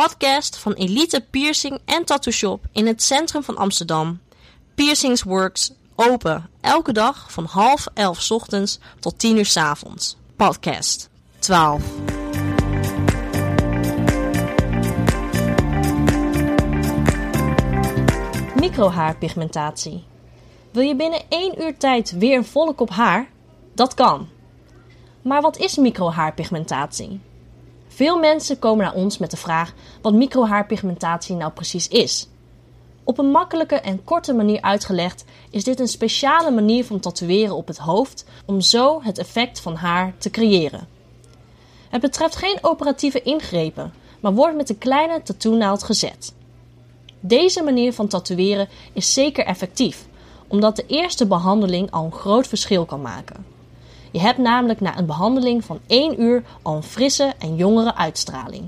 podcast van Elite Piercing en Tattoo Shop in het centrum van Amsterdam. Piercings Works, open elke dag van half elf ochtends tot 10 uur 's avonds. Podcast 12. Microhaarpigmentatie. Wil je binnen 1 uur tijd weer een volle kop haar? Dat kan. Maar wat is microhaarpigmentatie? Veel mensen komen naar ons met de vraag wat microhaarpigmentatie nou precies is. Op een makkelijke en korte manier uitgelegd is dit een speciale manier van tatoeëren op het hoofd om zo het effect van haar te creëren. Het betreft geen operatieve ingrepen, maar wordt met een kleine tattoonaald gezet. Deze manier van tatoeëren is zeker effectief, omdat de eerste behandeling al een groot verschil kan maken. Je hebt namelijk na een behandeling van 1 uur al een frisse en jongere uitstraling.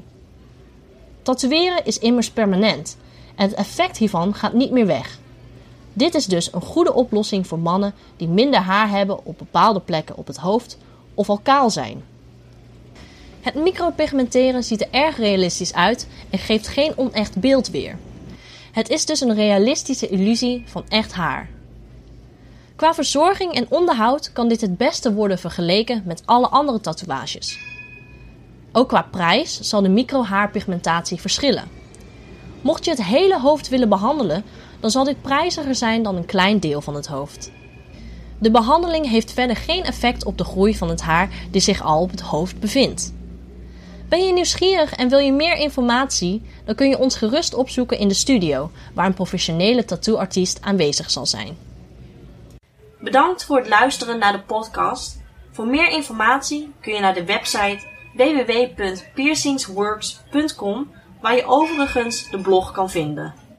Tatoeëren is immers permanent en het effect hiervan gaat niet meer weg. Dit is dus een goede oplossing voor mannen die minder haar hebben op bepaalde plekken op het hoofd of al kaal zijn. Het micropigmenteren ziet er erg realistisch uit en geeft geen onecht beeld weer. Het is dus een realistische illusie van echt haar. Qua verzorging en onderhoud kan dit het beste worden vergeleken met alle andere tatoeages. Ook qua prijs zal de microhaarpigmentatie verschillen. Mocht je het hele hoofd willen behandelen, dan zal dit prijziger zijn dan een klein deel van het hoofd. De behandeling heeft verder geen effect op de groei van het haar die zich al op het hoofd bevindt. Ben je nieuwsgierig en wil je meer informatie, dan kun je ons gerust opzoeken in de studio, waar een professionele tattooartiest aanwezig zal zijn. Bedankt voor het luisteren naar de podcast. Voor meer informatie kun je naar de website www.piercingsworks.com, waar je overigens de blog kan vinden.